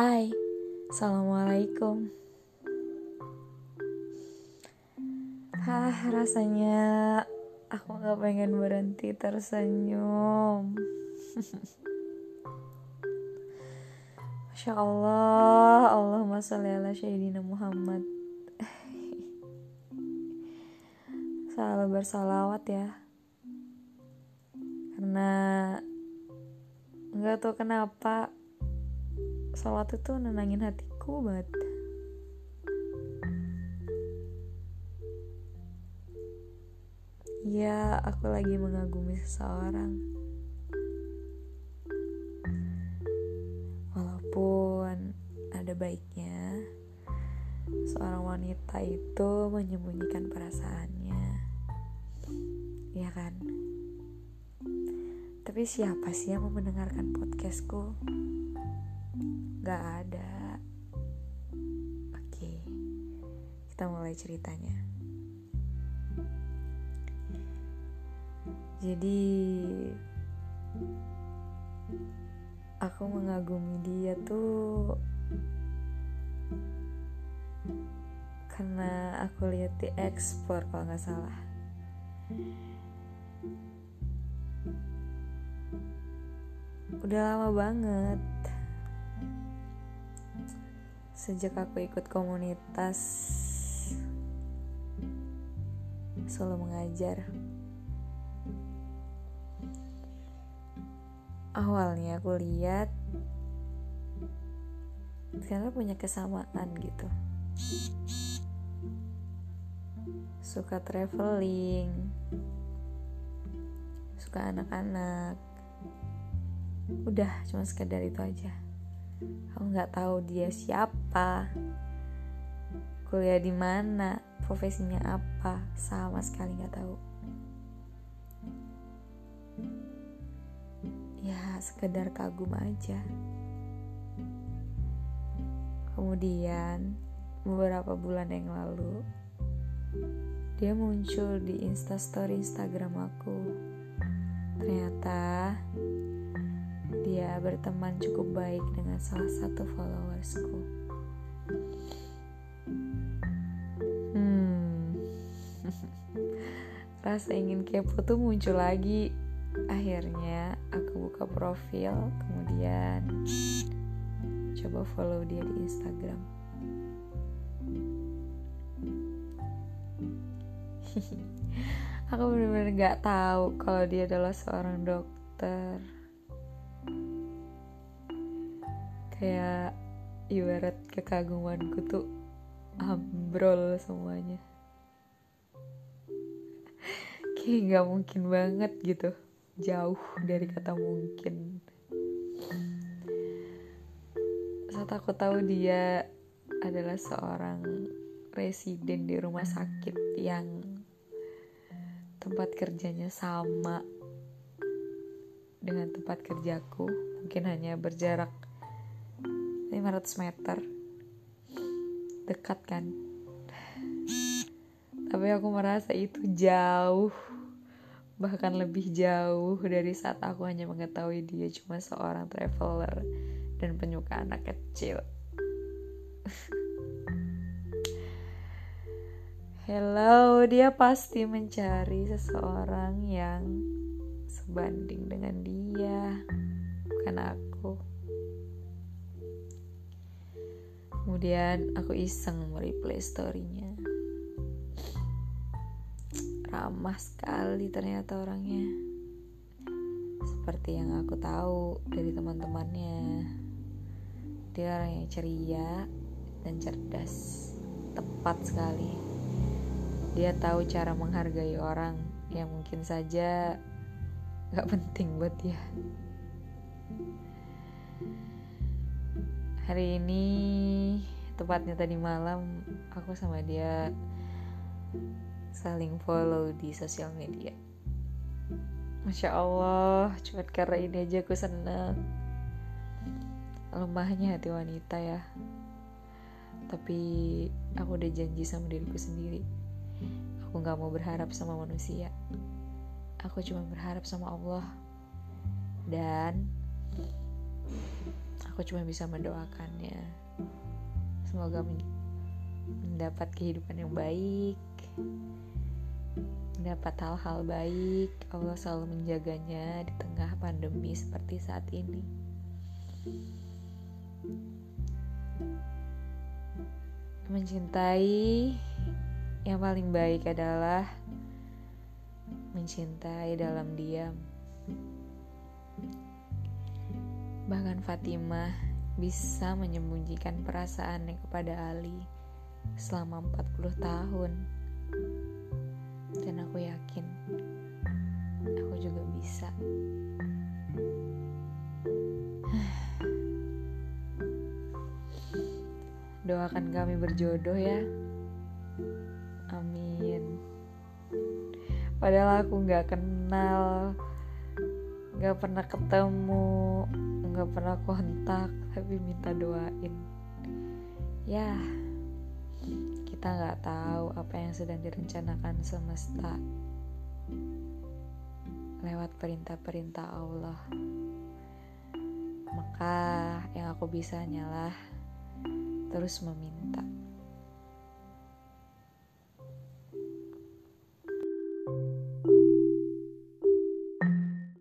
Hai, Assalamualaikum. Hah, rasanya aku gak pengen berhenti tersenyum. Masya Allah, Allahumma sholli ala Sayyidina Muhammad. Selalu bersalawat ya. Karena nggak tahu kenapa Salawat itu nenangin hatiku banget Ya, aku lagi mengagumi seseorang. Walaupun ada baiknya, seorang wanita itu menyembunyikan perasaannya. Ya kan? Tapi siapa sih yang mau mendengarkan podcastku? Gak ada. Oke, kita mulai ceritanya. Jadi aku mengagumi dia tuh karena aku lihat di ekspor kalau nggak salah. Udah lama banget sejak aku ikut komunitas solo mengajar. awalnya aku lihat karena punya kesamaan gitu. Suka traveling suka anak-anak. Udah cuma sekedar itu aja aku nggak tahu dia siapa. Kuliah di mana? Profesinya apa? Sama sekali nggak tahu. Ya sekedar kagum aja. Kemudian beberapa bulan yang lalu dia muncul di instastory instagram aku. Ternyata dia berteman cukup baik dengan salah satu followersku. Hmm. Rasa ingin kepo tuh muncul lagi. Akhirnya aku buka profil kemudian coba follow dia di Instagram. Aku benar-benar nggak tahu kalau dia adalah seorang dokter kayak ibarat kekagumanku tuh ambrol semuanya. Kayak nggak mungkin banget gitu. Jauh dari kata mungkin. Saat aku tahu dia adalah seorang residen di rumah sakit yang tempat kerjanya sama dengan tempat kerjaku mungkin hanya berjarak 500 meter dekat kan tapi aku merasa itu jauh bahkan lebih jauh dari saat aku hanya mengetahui dia cuma seorang traveler dan penyuka anak kecil. Hello, dia pasti mencari seseorang yang sebanding dengan dia, bukan aku. Kemudian aku iseng mereplay storynya. Ramah sekali ternyata orangnya. Seperti yang aku tahu dari teman-temannya. Dia orang yang ceria dan cerdas. Tepat sekali. Dia tahu cara menghargai orang yang mungkin saja gak penting buat dia hari ini tepatnya tadi malam aku sama dia saling follow di sosial media. Masya Allah cuma karena ini aja aku seneng. Lemahnya hati wanita ya. Tapi aku udah janji sama diriku sendiri. Aku gak mau berharap sama manusia. Aku cuma berharap sama Allah. Dan aku cuma bisa mendoakannya. Semoga mendapat kehidupan yang baik mendapat hal-hal baik. Allah selalu menjaganya di tengah pandemi seperti saat ini. Mencintai yang paling baik adalah mencintai dalam diam Bahkan Fatimah bisa menyembunyikan perasaannya kepada Ali selama 40 tahun. Dan aku yakin aku juga bisa. Doakan kami berjodoh ya. Amin. Padahal aku gak kenal, gak pernah ketemu, nggak pernah kontak tapi minta doain. Ya kita nggak tahu apa yang sedang direncanakan semesta lewat perintah-perintah Allah. Maka yang aku bisa hanyalah terus meminta